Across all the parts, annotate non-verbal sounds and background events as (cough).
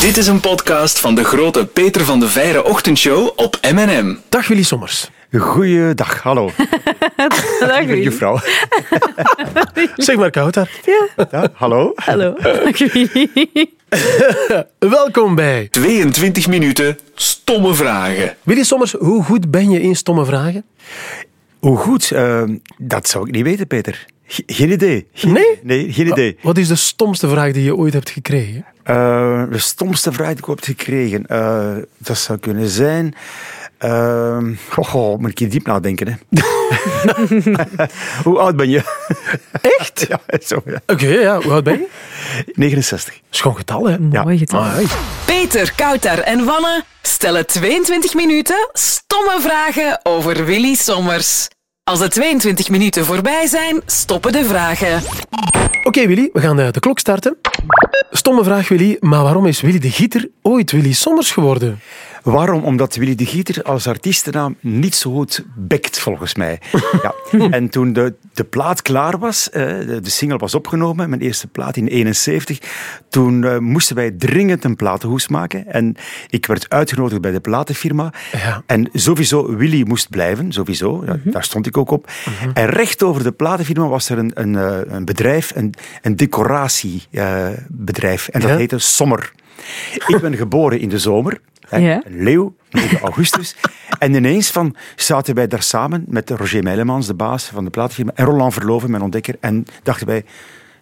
Dit is een podcast van de grote Peter van de Veire ochtendshow op M&M. Dag Willy Sommers. Goeiedag, hallo. (laughs) Dag juffrouw. (laughs) Zeg maar Kouter. Ja, hallo. Hallo. (laughs) Dag Willy. Welkom bij 22 minuten stomme vragen. Willy Sommers. Hoe goed ben je in stomme vragen? Hoe goed? eh, dat zou ik niet weten, Peter. Ge- geen idee. Geen- Nee? Nee, geen idee. Wat is de stomste vraag die je ooit hebt gekregen? Eh, de stomste vraag die ik heb gekregen, eh, dat zou kunnen zijn... eh, oh, oh, moet ik hier diep nadenken, hè. (laughs) Hoe oud ben je? Echt? (laughs) ja, zo, ja. Oké, ja. Hoe oud ben je? 69. Schoon getal, hè? Ja. Mooi getal. Ah. Peter, Kouter en Wanne stellen 22 minuten stomme vragen over Willy Sommers. Als de 22 minuten voorbij zijn, stoppen de vragen. Oké, Willy. We gaan eh, de klok starten. Stomme vraag, Willy. Maar waarom is Willy de Gieter ooit Willy Sommers geworden? Waarom? Omdat Willy de Gieter als artiestennaam niet zo goed bekt, volgens mij. (laughs) Ja. En toen de, de plaat klaar was, eh, de, single was opgenomen, mijn eerste plaat in 71, toen eh, moesten wij dringend een platenhoes maken. En ik werd uitgenodigd bij de platenfirma. Ja. En sowieso, Willy moest blijven, sowieso. Ja, Daar stond ik ook op. En recht over de platenfirma was er een, een, eh, een bedrijf, een, een decoratiebedrijf. en dat heette Sommer. Ik ben geboren in de zomer. hè, Ja. Een leeuw, 9 augustus. en ineens van, zaten wij daar samen met Roger Meilemans, de baas van de platenfirma, en Roland Verloven, mijn ontdekker. En dachten wij,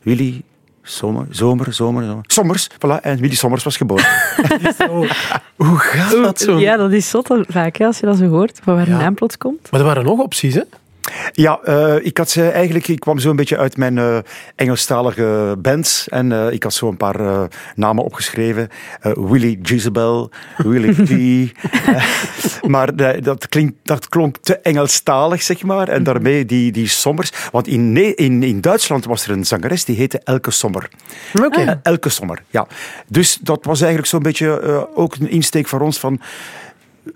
Willy, zomer, zomer, zomer, zomer. Sommers, voilà. En Willy Sommers was geboren. (laughs) Hoe gaat dat zo? Ja, dat is zot vaak, hè, als je dat zo hoort, van waar een naam plots komt. Maar er waren nog opties, hè? Ja, eh, ik had ze eigenlijk, ik kwam zo een beetje uit mijn eh, Engelstalige bands en eh, ik had zo een paar eh, namen opgeschreven. Eh, Willy Jezebel, Willy T. (laughs) Eh, maar dat, klinkt, dat klonk te Engelstalig, zeg maar. En daarmee die, die sommers. Want in, in, in Duitsland was er een zangeres die heette Elke Sommer. Oké. Elke Sommer, ja. Dus dat was eigenlijk zo'n beetje eh, ook een insteek voor ons van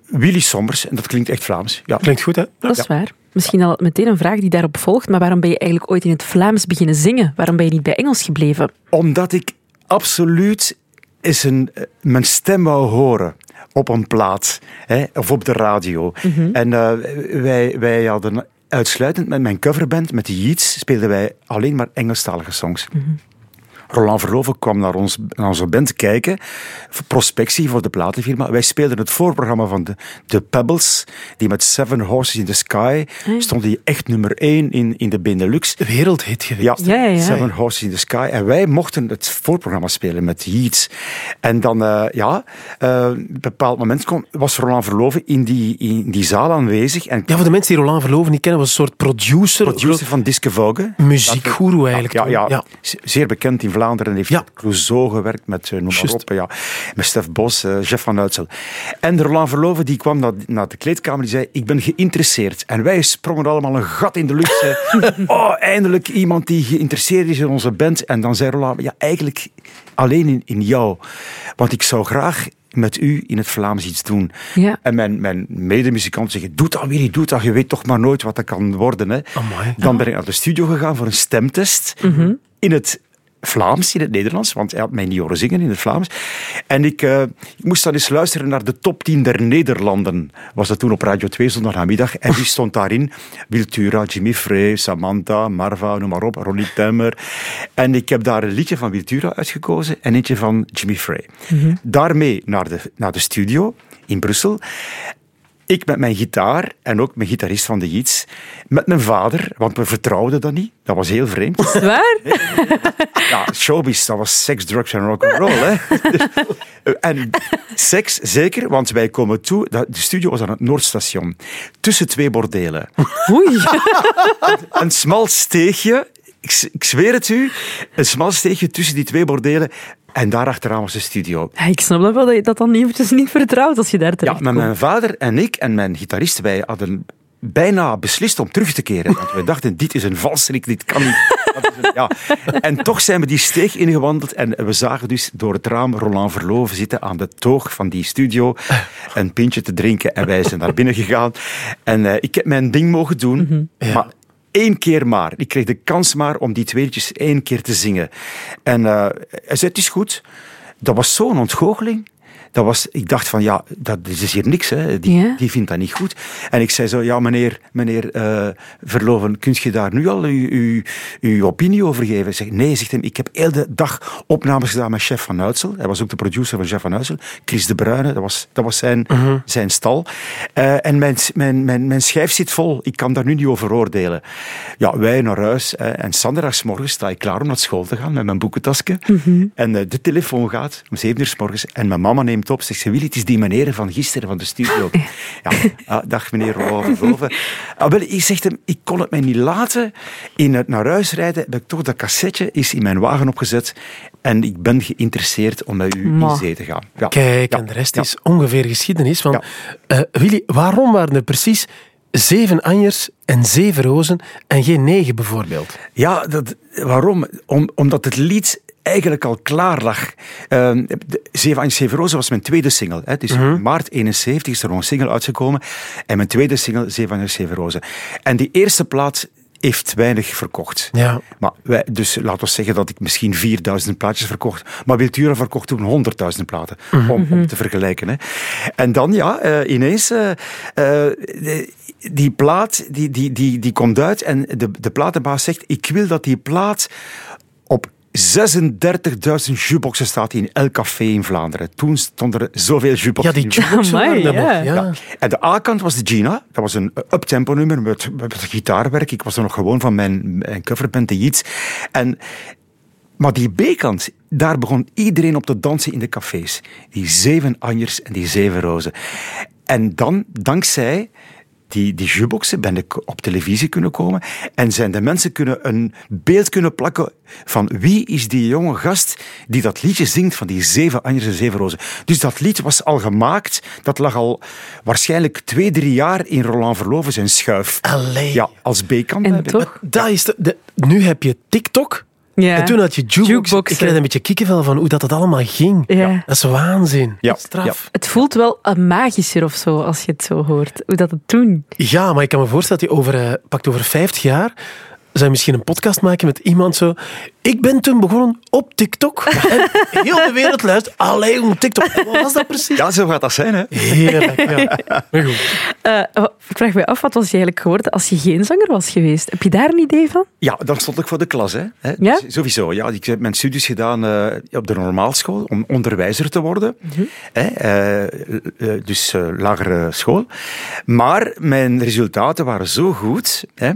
Willy Sommers. En dat klinkt echt Vlaams. Ja. Klinkt goed, hè? Dat is waar. Misschien al meteen een vraag die daarop volgt, maar waarom ben je eigenlijk ooit in het Vlaams beginnen zingen? Waarom ben je niet bij Engels gebleven? Omdat ik absoluut eens een, eh, mijn stem wou horen op een plaat hè, of op de radio. En eh, wij, wij hadden uitsluitend met mijn coverband, met de Yeats, speelden wij alleen maar Engelstalige songs. Roland Verloven kwam naar, ons, naar onze band kijken, voor prospectie voor de platenfirma. Wij speelden het voorprogramma van de, de Pebbles, die met Seven Horses in the Sky stonden die echt nummer één in, in de Benelux. Wereldhit geweest. Ja, Ja, ja, ja. Seven Horses in the Sky. En wij mochten het voorprogramma spelen met Yeats. En dan, eh, ja, eh, op een bepaald moment kon, was Roland Verloven in die, in die zaal aanwezig. En Ja, voor de mensen die Roland Verloven niet kennen, was een soort producer. producer van Disque Vogue. Muziekgoeroe eigenlijk. Ja, ja, ja. zeer bekend in Vlaanderen. Heeft Ja. Clouseau gewerkt, met uh, noem maar op. Ja. Met Stef Bos, eh, Jeff van Uitsel. En Roland Verloven die kwam naar, naar de kleedkamer die zei, ik ben geïnteresseerd. En wij sprongen allemaal een gat in de lucht. Zei, (laughs) oh, eindelijk iemand die geïnteresseerd is in onze band. En dan zei Roland, ja, eigenlijk alleen in, in jou. Want ik zou graag met u in het Vlaams iets doen. Ja. En mijn, mijn medemuzikanten zeggen, doe dat Willy, doe dat. Je weet toch maar nooit wat dat kan worden. Hè. Amai. Dan ben ik naar de studio gegaan voor een stemtest. In het Vlaams, in het Nederlands, want hij had mij niet horen zingen in het Vlaams. En ik, eh, ik moest dan eens luisteren naar de top 10 der Nederlanden. Was dat toen op Radio 2 zondagnamiddag. En die stond daarin. Wiltura, Jimmy Frey, Samantha, Marva, noem maar op, Ronnie Temmer. En ik heb daar een liedje van Wiltura uitgekozen en eentje van Jimmy Frey. Daarmee naar de, naar de studio in Brussel. Ik met mijn gitaar en ook mijn gitarist van de Yeats. Met mijn vader, want we vertrouwden dat niet. Dat was heel vreemd. Is waar? (laughs) Ja, showbiz, dat was seks, drugs en rock'n'roll. hè. (laughs) en seks, zeker, want wij komen toe... dat- De studio was aan het Noordstation. Tussen twee bordelen. Oei. (laughs) Een smal steegje, ik, zweer het u, een smal steegje tussen die twee bordelen. En daar achteraan was de studio. Ja, ik snap dat wel dat je dat dan eventjes niet vertrouwt als je daar Ja, terecht maar komt. mijn vader en ik en mijn gitarist, wij hadden bijna beslist om terug te keren. Want we dachten, dit is een valstrik, dit kan niet. Een- ja. En toch zijn we die steeg ingewandeld en we zagen dus door het raam Roland Verloven zitten aan de toog van die studio, een pintje te drinken en wij zijn naar binnen gegaan. En eh, ik heb mijn ding mogen doen, maar één keer maar. Ik kreeg de kans maar om die twee liedjes één keer te zingen. En eh, hij zei, het is goed. dat was zo'n ontgoocheling. Dat was, ik dacht van, ja, dat is hier niks. Hè. Die, Ja. die vindt dat niet goed. En ik zei zo, ja, meneer, meneer eh, Verloven, kunt je daar nu al uw, uw, uw opinie over geven? Zeg, nee, zegt hij, ik heb heel de dag opnames gedaan met Chef van Uitsel. Hij was ook de producer van Chef van Uitsel. Chris de Bruyne, dat was, dat was zijn, zijn stal. Eh, en mijn, mijn, mijn, mijn schijf zit vol. Ik kan daar nu niet over oordelen. Ja, wij naar huis. en morgens sta ik klaar om naar school te gaan met mijn boekentasje. En eh, de telefoon gaat om 7 uur 's morgens. En mijn mama neemt op. Zegt ze, Willy, het is die meneer van gisteren van de studio. Ja, ah, dag meneer Roland Verhoeven. Ah, wel, ik zeg hem, ik kon het mij niet laten. In het naar huis rijden heb ik toch dat cassetje is in mijn wagen opgezet. En ik ben geïnteresseerd om met u in zee te gaan. Ja. Kijk, Ja. en de rest Ja. is ongeveer geschiedenis. Want, eh, Willy, waarom waren er precies zeven anjers en zeven rozen en geen negen bijvoorbeeld? Ja, dat, waarom? Om, omdat het lied eigenlijk al klaar lag. Ehm, Zeven Anjers, Zeven Rozen was mijn tweede single. Hè. Dus in maart 71 is er nog een single uitgekomen. En mijn tweede single, Zeven Anjers, Zeven Rozen. En die eerste plaat heeft weinig verkocht. Ja. Maar wij, dus laten we zeggen dat ik misschien 4000 plaatjes verkocht. Maar Wiltura verkocht toen 100.000 platen. Om, om te vergelijken. Hè. En dan, ja, eh, ineens. eh, eh, de- die plaat die, die, die, die komt uit. En de, de platenbaas zegt: Ik wil dat die plaat op 36.000 jukeboxen staat in elk café in Vlaanderen. Toen stonden er zoveel Ja, jukeboxen die in jukeboxen Amai, ja. ja. ja. En de A-kant was de Gina. Dat was een uptempo nummer met, met gitaarwerk. Ik was er nog gewoon van mijn, mijn coverband, de Yeats. En, maar die B-kant, daar begon iedereen op te dansen in de cafés. Die zeven anjers en die zeven rozen. En dan, dankzij die, die jukeboxen, ben ik op televisie kunnen komen. En zijn de mensen kunnen een beeld kunnen plakken van wie is die jonge gast die dat liedje zingt van die zeven anjers en zeven rozen. Dus dat lied was al gemaakt. Dat lag al waarschijnlijk twee, drie jaar in Roland Verloven zijn schuif. Allee. Ja, als B-kant. En toch? Dat is de, de- nu heb je TikTok. Ja. En toen had je jukebox. Jukeboxen. Ik kreeg een beetje kikkenvel van hoe dat, dat allemaal ging. Ja. Dat is waanzin. Ja, Straf. Het voelt wel eh, magischer of zo, als je het zo hoort. Hoe dat het toen... Ja, maar ik kan me voorstellen dat je over, eh, pakt over 50 jaar zou je misschien een podcast maken met iemand zo. Ik ben toen begonnen op TikTok. (laughs) En heel de wereld luistert. Allee, om TikTok. En Wat was dat precies? Ja, zo gaat dat zijn. Hè. Heerlijk, ja. (laughs) Maar goed. Eh, ik vraag me af, wat was je eigenlijk geworden als je geen zanger was geweest? Heb je daar een idee van? Ja, dan stond ik voor de klas. Hè. Hè, Ja? dus sowieso. Ja, ik heb mijn studies gedaan eh, op de normaalschool om onderwijzer te worden. Hè, eh, dus lagere school. Maar mijn resultaten waren zo goed hè,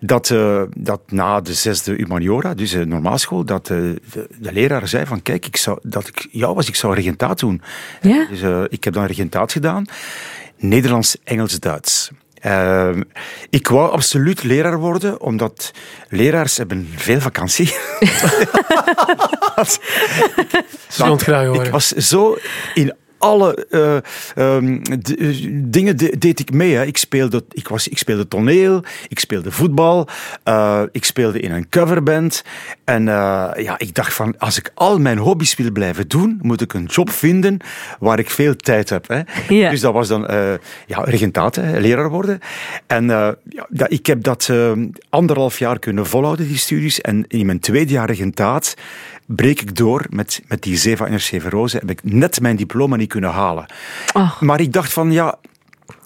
dat, eh, dat na de zesde humaniora, dus de normaalschool, dat eh, de, de leraar zei van kijk, ik zou, dat ik jou was, ik zou regentaat doen. Ja? Dus eh, ik heb dan regentaat gedaan. Nederlands, Engels, Duits. Eh, ik wou absoluut leraar worden, omdat leraars hebben veel vakantie. (laughs) (laughs) Ze wil het graag horen. Ik was zo in alle eh, ehm, eh, dingen de- deed ik mee. Hè. Ik, speelde, ik, was, ik speelde toneel, ik speelde voetbal, eh, ik speelde in een coverband. En ja, ik dacht van, als ik al mijn hobby's wil blijven doen, moet ik een job vinden waar ik veel tijd heb. Hè. Ja. Dus dat was dan ja, regentaat, hè, leraar worden. En ja, dat- ik heb dat eh, anderhalf jaar kunnen volhouden, die studies. En in mijn tweede jaar regentaat breek ik door met, met die zeven anjers, zeven rozen. Heb ik net mijn diploma niet kunnen halen. Oh. Maar ik dacht van, ja...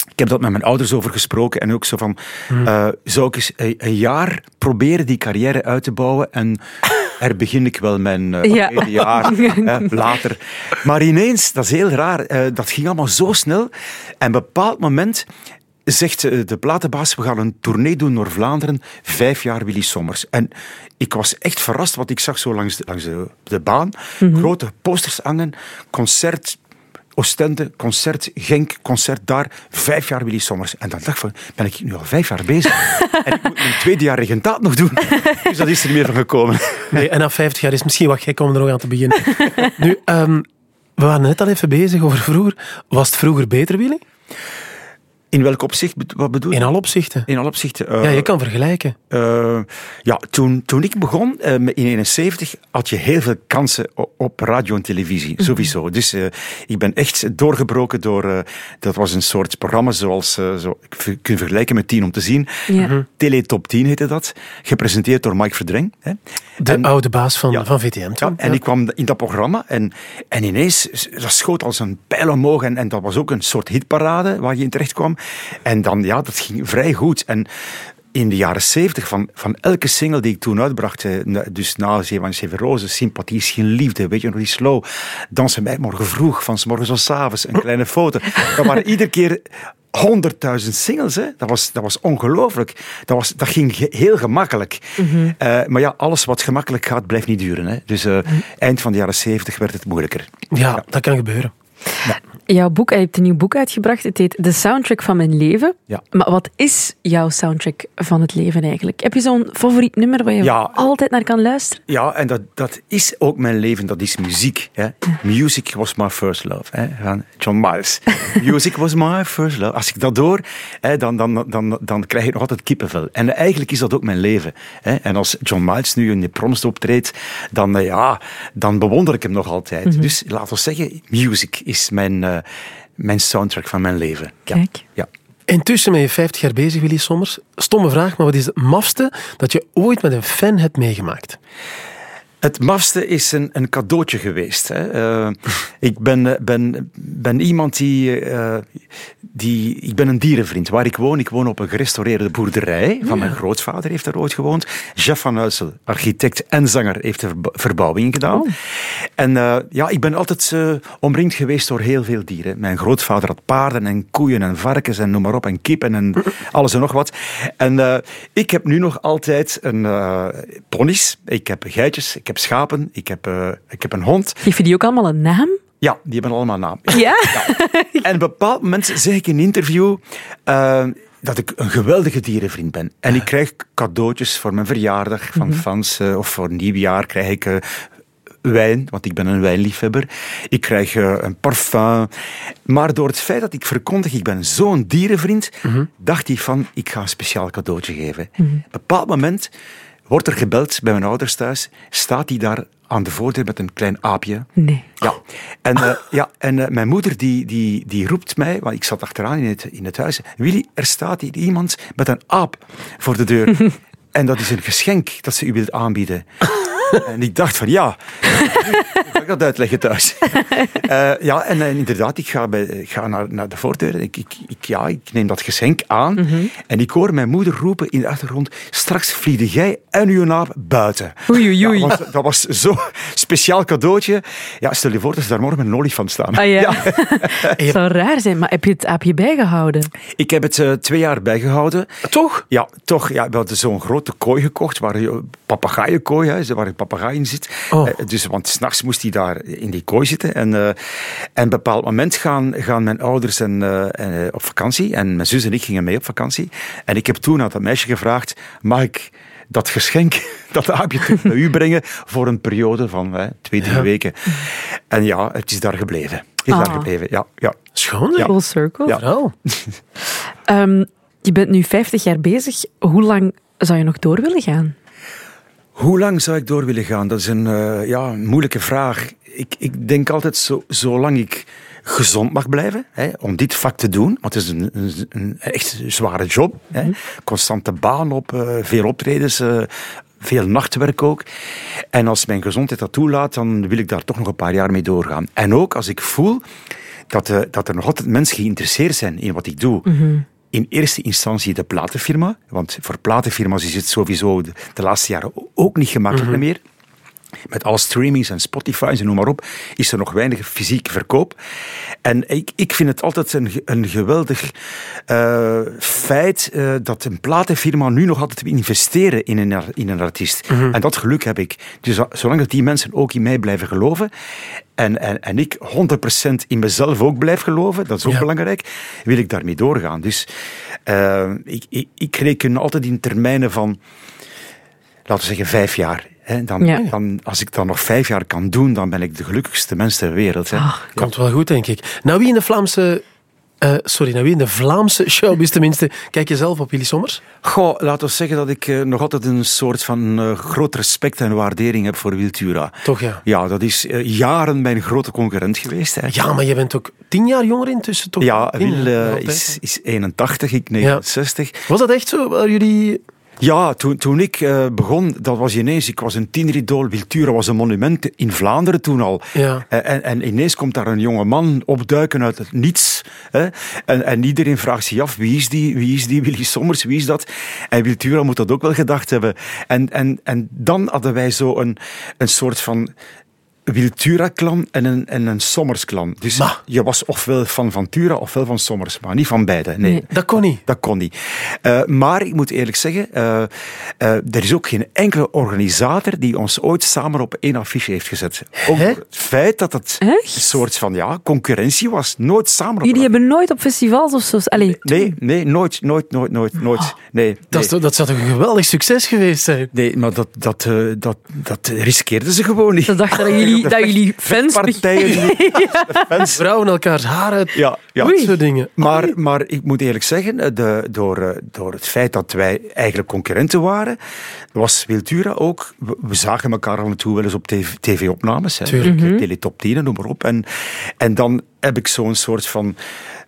Ik heb dat met mijn ouders over gesproken en ook zo van, eh, zou ik eens een, een jaar proberen die carrière uit te bouwen en (laughs) er begin ik wel mijn eh, Ja. tweede jaar (laughs) later. Maar ineens, dat is heel raar, eh, dat ging allemaal zo snel. En op een bepaald moment zegt eh, de platenbaas, we gaan een tournee doen door Vlaanderen, vijf jaar Willy Sommers. En ik was echt verrast, want ik zag zo langs de, langs de, de baan grote posters hangen, concert Oostende, concert Genk, concert daar, vijf jaar Willy Sommers. En dan dacht ik van, ben ik nu al vijf jaar bezig? (laughs) en ik moet mijn tweede jaar regentaat nog doen. (laughs) dus dat is er niet meer van gekomen. Nee, en na 50 jaar is misschien wat gek om er nog aan te beginnen. (laughs) nu, ehm, we waren net al even bezig over vroeger. Was het vroeger beter, Willy? In welk opzicht? Wat bedoel je? In alle opzichten. In alle opzichten. eh, Ja, je kan vergelijken. eh, ja, toen, toen ik begon eh, in 71 had je heel veel kansen op radio en televisie, sowieso. Dus eh, ik ben echt doorgebroken door. eh, dat was een soort programma zoals. zo, kun je vergelijken met 10 om te zien. Ja. Tele Top 10 heette dat. Gepresenteerd door Mike Verdreng. Hè. De En- oude baas van, Ja. van VTM. Ja, en ik kwam in dat programma en, en ineens, dat schoot als een pijl omhoog en, en dat was ook een soort hitparade waar je in terecht kwam. En dan, ja, dat ging vrij goed. En in de jaren zeventig, van, van elke single die ik toen uitbracht, eh, na- dus na Zeven Zeven Rozen, Sympathie is geen liefde, weet je nog die slow, Dansen bij morgen vroeg, van 's morgens tot 's avonds, een kleine foto. Dat waren (laughs) iedere keer honderdduizend singles, hè. Dat was, dat was ongelooflijk. Dat, was, dat ging ge- heel gemakkelijk. Eh, maar ja, alles wat gemakkelijk gaat, blijft niet duren. Hè. Dus eh, eind van de jaren zeventig werd het moeilijker. Ja, dat kan gebeuren. Jouw boek, je hebt een nieuw boek uitgebracht. Het heet De Soundtrack van mijn leven. Ja. Maar wat is jouw soundtrack van het leven eigenlijk? Heb je zo'n favoriet nummer waar je Ja. altijd naar kan luisteren? Ja, en dat, dat is ook mijn leven, dat is muziek. Hè. Music was my first love, hè, van John Miles. (laughs) Music was my first love. Als ik dat hoor, hè, dan, dan, dan, dan krijg ik nog altijd kippenvel. En eigenlijk is dat ook mijn leven. Hè. En als John Miles nu in de proms optreedt, dan, eh, ja, dan bewonder ik hem nog altijd. Dus laten we zeggen, music is mijn, eh, mijn soundtrack van mijn leven. Ja. Kijk. Ja. Intussen ben je 50 jaar bezig, Willy Sommers. Stomme vraag, maar wat is het mafste dat je ooit met een fan hebt meegemaakt? Het mafste is een, een cadeautje geweest. Hè. Eh, ik ben, eh, ben, ben iemand die, eh, die... Ik ben een dierenvriend. Waar ik woon, ik woon op een gerestaureerde boerderij. Van mijn grootvader heeft daar ooit gewoond. Jeff van Uysel, architect en zanger, heeft de verba- verbouwingen gedaan. En eh, ja, ik ben altijd omringd geweest door heel veel dieren. Mijn grootvader had paarden en koeien en varkens en noem maar op. En kippen en alles en nog wat. En ik heb nu nog altijd een ponies. Ik heb geitjes, ik heb schapen, ik heb, eh, ik heb een hond. Geef je die ook allemaal een naam? Ja, die hebben allemaal een naam. (laughs) Ja? En op een bepaald moment zeg ik in een interview eh, dat ik een geweldige dierenvriend ben. En ik krijg cadeautjes voor mijn verjaardag van fans eh, of voor nieuwjaar krijg ik wijn, want ik ben een wijnliefhebber. Ik krijg een parfum. Maar door het feit dat ik verkondig, ik ben zo'n dierenvriend, dacht hij van, ik ga een speciaal cadeautje geven. Op een bepaald moment wordt er gebeld bij mijn ouders thuis, staat hij daar aan de voordeur met een klein aapje. Nee. Ja, en, eh, ja, en eh, mijn moeder die, die, die roept mij, want ik zat achteraan in het, in het huis. Willy, er staat hier iemand met een aap voor de deur. (laughs) en dat is een geschenk dat ze u wilt aanbieden. (laughs) en ik dacht van ja, hoe ga ik dat uitleggen thuis? (laughs) Eh, ja, en eh, inderdaad, ik ga, bij, ik ga naar, naar de voordeur. Ik, ik, ik, ja, ik neem dat geschenk aan. En ik hoor mijn moeder roepen in de achtergrond: straks vliegen jij en uw naap buiten. Oei, oei, oei. Ja, want dat was zo'n speciaal cadeautje. Ja, stel je voor dat ze daar morgen met een olifant staan. Ah ja. (laughs) Het zou raar zijn, maar heb je het aapje bijgehouden? Ik heb het eh, twee jaar bijgehouden. Toch? Ja, toch. Ja, we hadden zo'n grote kooi gekocht, waar je papegaaienkooi, hè, waar een papegaai in zit. Oh. Dus, want s'nachts moest hij daar in die kooi zitten. En, eh, en op een bepaald moment gaan, gaan mijn ouders en, eh, eh, op vakantie. En mijn zus en ik gingen mee op vakantie. En ik heb toen aan dat meisje gevraagd, mag ik dat geschenk, (laughs) dat aapje terug naar u brengen voor een periode van hè, twee, drie weken. En ja, het is daar gebleven. Het is daar Ah. gebleven, ja. ja. Schoon. Full circle. Ja. Ehm, je bent nu 50 jaar bezig. Hoe lang zou je nog door willen gaan? Hoe lang zou ik door willen gaan? Dat is een eh, ja, moeilijke vraag. Ik, ik denk altijd, zo, zolang ik gezond mag blijven, hè, om dit vak te doen, want het is een, een, een echt zware job. Hè, constante baan op, eh, veel optredens, eh, veel nachtwerk ook. En als mijn gezondheid dat toelaat, dan wil ik daar toch nog een paar jaar mee doorgaan. En ook als ik voel dat, dat er nog altijd mensen geïnteresseerd zijn in wat ik doe. In eerste instantie de platenfirma, want voor platenfirma's is het sowieso de, de laatste jaren ook niet gemakkelijk meer. Met alle streamings en Spotify's en noem maar op, is er nog weinig fysieke verkoop. En ik, ik vind het altijd een, een geweldig eh, feit eh, dat een platenfirma nu nog altijd wil investeren in een, in een artiest. En dat geluk heb ik. Dus zo- zolang dat die mensen ook in mij blijven geloven en, en, en ik 100% in mezelf ook blijf geloven, dat is ook Ja. belangrijk, wil ik daarmee doorgaan. Dus eh, ik, ik, ik reken altijd in termijnen van laten we zeggen, vijf jaar. Hè, dan, Ja. dan, als ik dat nog vijf jaar kan doen, dan ben ik de gelukkigste mens ter wereld. Hè. Ah, Komt wel goed, denk ik. Nou, wie in de Vlaamse Eh, sorry, naar wie? In de Vlaamse showbiz tenminste. Kijk je zelf op Willy Sommers? Goh, laten we zeggen dat ik eh, nog altijd een soort van eh, groot respect en waardering heb voor Wiltura. Toch ja. Ja, dat is jaren mijn grote concurrent geweest. Hè. Ja, maar je bent ook tien jaar jonger intussen, toch? Ja, Wil is, is 81, ik 69. Was dat echt zo? Waren jullie... Ja, toen, toen ik eh, begon, dat was ineens, ik was een tieneridool. Wiltura was een monument in Vlaanderen toen al. Ja. En, en, en ineens komt daar een jonge man opduiken uit het niets. Hè? En, en iedereen vraagt zich af, wie is die? Wie is die? Willy Sommers, wie is dat? En Wiltura moet dat ook wel gedacht hebben. En, en, en dan hadden wij zo een, een soort van Wiltura-klan en een, en een Sommers-klan. Dus je was ofwel van Ventura ofwel van Sommers, maar niet van beide. Nee. Nee. Dat kon niet. Dat kon niet. Eh, maar ik moet eerlijk zeggen, eh, eh, er is ook geen enkele organisator die ons ooit samen op één affiche heeft gezet. Ook het feit dat het Echt? een soort van ja, concurrentie was. Nooit samen op Jullie hebben nooit op festivals of zo... Allee, Nee, nee, nooit, nooit, nooit, nooit, nooit. Nee, Dat, nee. dat zou toch een geweldig succes geweest zijn? Nee, maar dat, dat, dat, dat riskeerden ze gewoon niet. ze dachten dat jullie, dat jullie fans... Partijen, (laughs) fans. Vrouwen elkaars haren, Ja, ja. dat soort dingen. Maar, maar ik moet eerlijk zeggen, eh, de, door, eh, door het feit dat wij eigenlijk concurrenten waren, was Wiltura ook... We, we zagen elkaar af en toe wel eens op tv- tv-opnames. hè. Tuurlijk. Eh, Teletop 10, noem maar op. En, en dan heb ik zo'n soort van...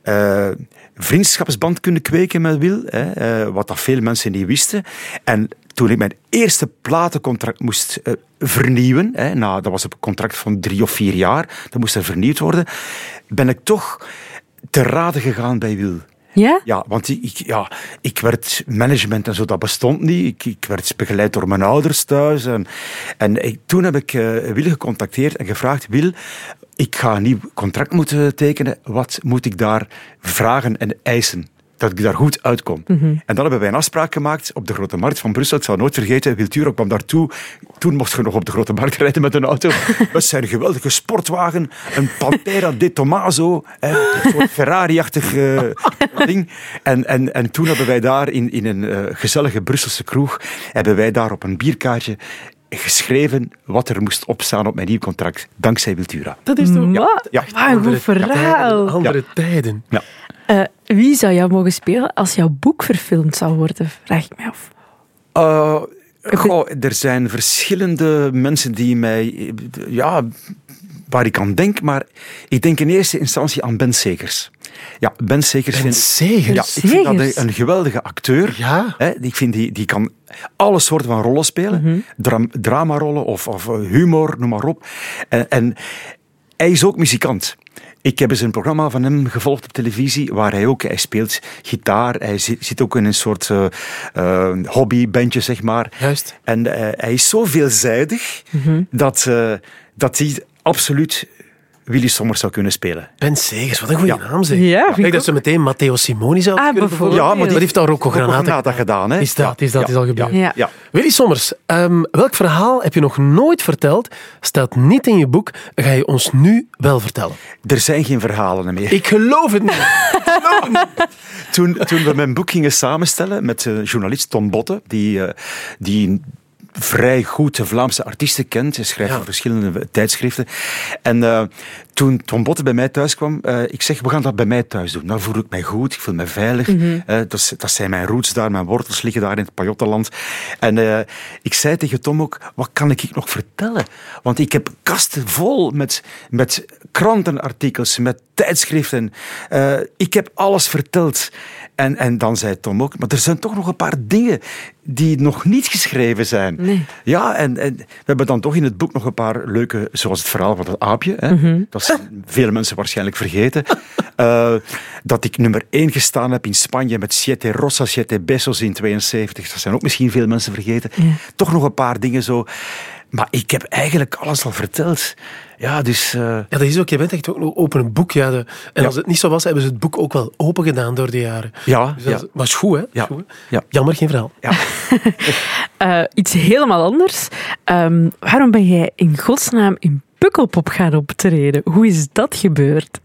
eh, vriendschapsband kunnen kweken met Wil, hè, wat dat veel mensen niet wisten. En toen ik mijn eerste platencontract moest eh, vernieuwen, hè, nou, dat was een contract van drie of vier jaar, dat moest er vernieuwd worden, ben ik toch te raden gegaan bij Wil. Ja? Ja, want ik, ja, ik werd management en zo, dat bestond niet. Ik, ik werd begeleid door mijn ouders thuis. En, en ik- toen heb ik eh Wil gecontacteerd en gevraagd: Wil, ik ga een nieuw contract moeten tekenen. Wat moet ik daar vragen en eisen? Dat ik daar goed uitkom. En dan hebben wij een afspraak gemaakt op de Grote Markt van Brussel. Ik zal nooit vergeten. Wiltura kwam daartoe. Toen mocht je nog op de Grote Markt (laughs) rijden met een auto. (laughs) Met zijn geweldige sportwagen. Een Pantera de Tomaso. Een soort Ferrari-achtig eh, (laughs) ding. En, en, en toen hebben wij daar in, in een eh, gezellige Brusselse kroeg... hebben wij daar op een bierkaartje geschreven wat er moest opstaan op mijn nieuw contract. Dankzij Wiltura. Dat is toch... Wat? Ja. Een goed verhaal. Tijden, andere tijden. Ja. Eh, wie zou jou mogen spelen als jouw boek verfilmd zou worden? Vraag ik mij af. Uh, goh, er zijn verschillende mensen die mij, eh, ja, waar ik aan denk, maar ik denk in eerste instantie aan Ben Segers. Ja, Ben Segers. Ben Segers? Ja, ik vind dat een, geweldige acteur. Ja. Hè, ik vind die, die kan alle soorten van rollen spelen. Dra dramarollen of, of eh, humor, noem maar op. En, en hij is ook muzikant. Ik heb eens een programma van hem gevolgd op televisie, waar hij ook, hij speelt gitaar, hij zit, zit ook in een soort eh, eh, hobbybandje, zeg maar. Juist. En hij is zo veelzijdig, dat, eh, dat hij absoluut Willy Sommers zou kunnen spelen. Ben Segers, wat een goede Ja. naam zeg. Ja, ik ik dat ze meteen Matteo Simoni zou Ah, kunnen. Ja, maar die- dat heeft al Rocco Granata gedaan, hè? Is dat, Ja, is dat, ja, is al gebeurd. Ja. Ja. Willy Sommers, ehm, welk verhaal heb je nog nooit verteld? Staat niet in je boek, ga je ons nu wel vertellen. Er zijn geen verhalen meer. Ik geloof het niet. Toen, toen we mijn boek gingen samenstellen met eh, journalist Tom Botte, die, eh, die vrij goed de Vlaamse artiesten kent. Hij schrijft Ja. voor verschillende tijdschriften. En eh, toen Tom Botte bij mij thuis kwam, eh, ik zeg, we gaan dat bij mij thuis doen. Dan voel ik mij goed, ik voel me veilig. Eh, dat, dat zijn mijn roots daar, mijn wortels liggen daar in het Pajottenland. En eh, ik zei tegen Tom ook, wat kan ik nog vertellen? Want ik heb kasten vol met, met krantenartikels, met tijdschriften. Ik heb alles verteld. En, en dan zei Tom ook, maar er zijn toch nog een paar dingen die nog niet geschreven zijn. Nee. Ja, en, en we hebben dan toch in het boek nog een paar leuke, zoals het verhaal van het aapje. Hè? Dat veel mensen waarschijnlijk vergeten. (laughs) Eh, dat ik nummer één gestaan heb in Spanje met Siete Rosa, Siete Besos in 72. Dat zijn ook misschien veel mensen vergeten. Toch nog een paar dingen zo. Maar ik heb eigenlijk alles al verteld. Ja, dus... eh, Ja, dat is ook. Je bent echt ook een open boek. Ja, de, en Ja. als het niet zo was, hebben ze het boek ook wel open gedaan door de jaren. ja, Dus dat ja, is- maar is goed, hè? Ja. Goed, hè? Jammer, geen verhaal. ja. (laughs) Eh, iets helemaal anders. Ehm, waarom ben jij in godsnaam in Pukkelpop gaan optreden? Hoe is dat gebeurd?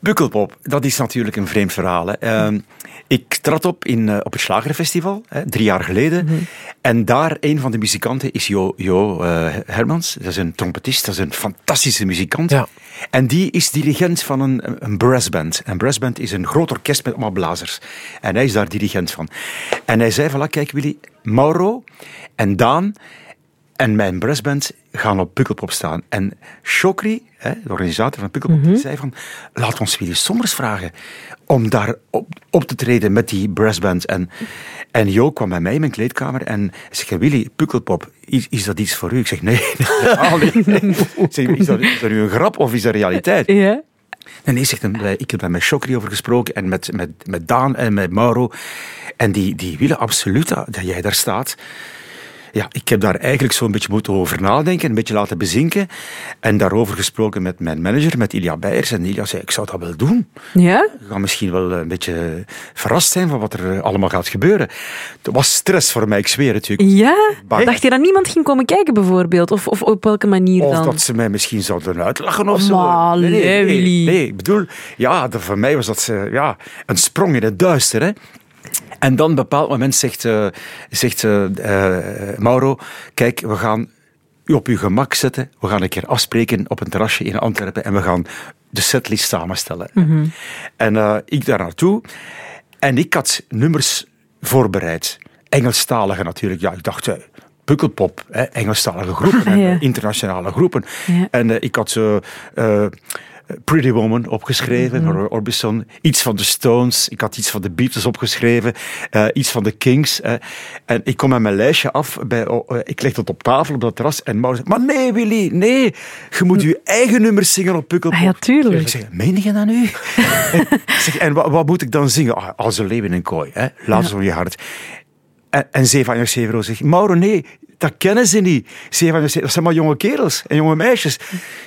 Pukkelpop, dat is natuurlijk een vreemd verhaal. Hè. Ehm, ik trad op in, eh, op het Slagerfestival, hè, drie jaar geleden. En daar, een van de muzikanten is Jo, jo eh, Hermans. Dat is een trompetist, dat is een fantastische muzikant. Ja. En die is dirigent van een, een brassband. Een brassband is een groot orkest met allemaal blazers. En hij is daar dirigent van. En hij zei, voilà, kijk Willy, Mauro en Daan en mijn brassband gaan op Pukkelpop staan. En Chokri, hè, de organisator van Pukkelpop, die zei van, laat ons Willy Sommers vragen om daar op, op te treden met die brassband. En, en Jo kwam bij mij in mijn kleedkamer en zei, Willy, Pukkelpop, is, is dat iets voor u? Ik zeg, nee, (laughs) helemaal niet. Zeg, is, dat, is dat nu een grap of is dat realiteit? Ja. Nee, zegt hem, ik heb daar met Chokri over gesproken en met, met, met Daan en met Mauro. En die, die willen absoluut dat dat jij daar staat. Ja, ik heb daar eigenlijk zo'n beetje moeten over nadenken, een beetje laten bezinken. En daarover gesproken met mijn manager, met Ilja Beijers. En Ilja zei, ik zou dat wel doen. Ja? Je gaat misschien wel een beetje verrast zijn van wat er allemaal gaat gebeuren. Het was stress voor mij, ik zweer het u. Ja? Bang. Dacht je dat niemand ging komen kijken bijvoorbeeld? Of, of op welke manier Of dan? dat ze mij misschien zouden uitlachen of zo. Maar, nee, nee, nee, nee, ik bedoel, ja, voor mij was dat eh, ja, een sprong in het duister. Hè. En dan op een bepaald moment zegt, eh, zegt eh, eh, Mauro, kijk, we gaan u op uw gemak zetten. We gaan een keer afspreken op een terrasje in Antwerpen en we gaan de setlist samenstellen. En eh, ik daar naartoe. En ik had nummers voorbereid. Engelstalige natuurlijk. Ja, ik dacht, Pukkelpop, hè, Engelstalige groepen, en, (laughs) Ja. internationale groepen. Ja. En ik had zo... Pretty Woman opgeschreven, Roy Orbison. Iets van de Stones. Ik had iets van de Beatles opgeschreven. eh, iets van de Kings. En ik kom met mijn lijstje af. Bij, oh, eh, ik leg dat op tafel op dat terras. En Mauro zegt, maar nee Willy, nee. Je moet je eigen nummers zingen op Pukkelpop. Ah, ja, tuurlijk. Ik zeg, meen je dat nu? (laughs) ik zeg, en wat, wat moet ik dan zingen? Ah, als een leeuw in een kooi. Hè? Laat zo je hart. En, en Zeva en Severo zegt, Mauro, nee, dat kennen ze niet. Zeva en dat zijn maar jonge kerels en jonge meisjes.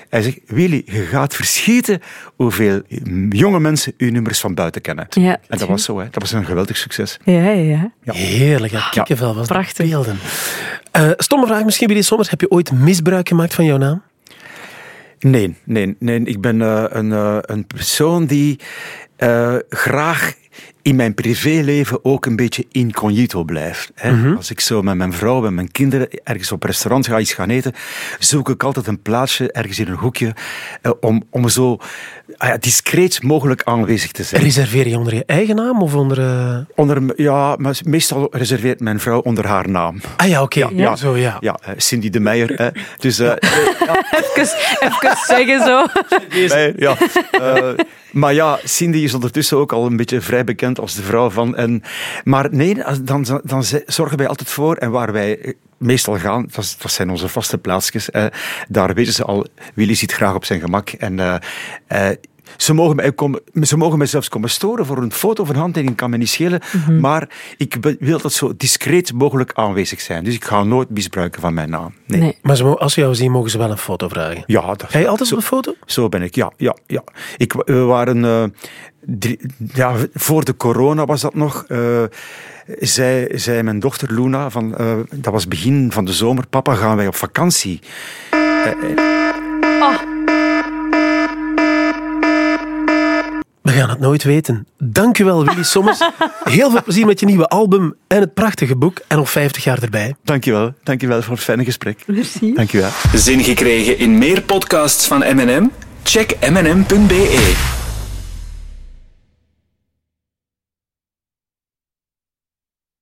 Hij zegt, Willy, je gaat verschieten hoeveel jonge mensen uw nummers van buiten kennen. Ja, en dat was zo, hè. dat was een geweldig succes. Ja, ja, ja. Heerlijk, ja, kikkenvel was. Prachtig. Beelden. Eh, stomme vraag misschien, Willy Sommers. Heb je ooit misbruik gemaakt van jouw naam? Nee, nee, nee. Ik ben eh, een, eh, een persoon die eh, graag in mijn privéleven ook een beetje incognito blijft. Hè. Als ik zo met mijn vrouw en mijn kinderen ergens op restaurant ga iets gaan eten, zoek ik altijd een plaatsje ergens in een hoekje eh, om, om zo ah ja, discreet mogelijk aanwezig te zijn. Reserveer je onder je eigen naam of onder... eh, Onder, ja, maar meestal reserveert mijn vrouw onder haar naam. Ah ja, oké. Ja. Zo, ja. Ja, eh, Cindy de Meijer. hè. Dus (laughs) Even, even zeggen zo. Ja. Maar ja, Cindy is ondertussen ook al een beetje vrij bekend als de vrouw van. En, maar nee, dan, dan zorgen wij altijd voor, en waar wij meestal gaan, dat zijn onze vaste plaatsjes, eh, daar weten ze al, Willy zit graag op zijn gemak. En eh, eh, ze mogen, mij komen, ze mogen mij zelfs komen storen voor een foto of een handtekening, kan me niet schelen. Maar ik wil dat zo discreet mogelijk aanwezig zijn. Dus ik ga nooit misbruiken van mijn naam. Nee. Nee. Maar ze als ze jou zien, mogen ze wel een foto vragen. Ja, dat, Ga je altijd zo- op een foto? Zo ben ik, ja. ja, ja. Ik, we waren, eh, drie- ja, voor de corona was dat nog. eh, zei, zei mijn dochter Luna, van, eh, dat was begin van de zomer, papa, gaan wij op vakantie? We gaan het nooit weten. Dankjewel, Willy Sommers. Heel veel plezier met je nieuwe album en het prachtige boek. En nog 50 jaar erbij. Dankjewel, dankjewel voor het fijne gesprek. Merci. Dankjewel. Zin gekregen in meer podcasts van M&M? Check mnm.be.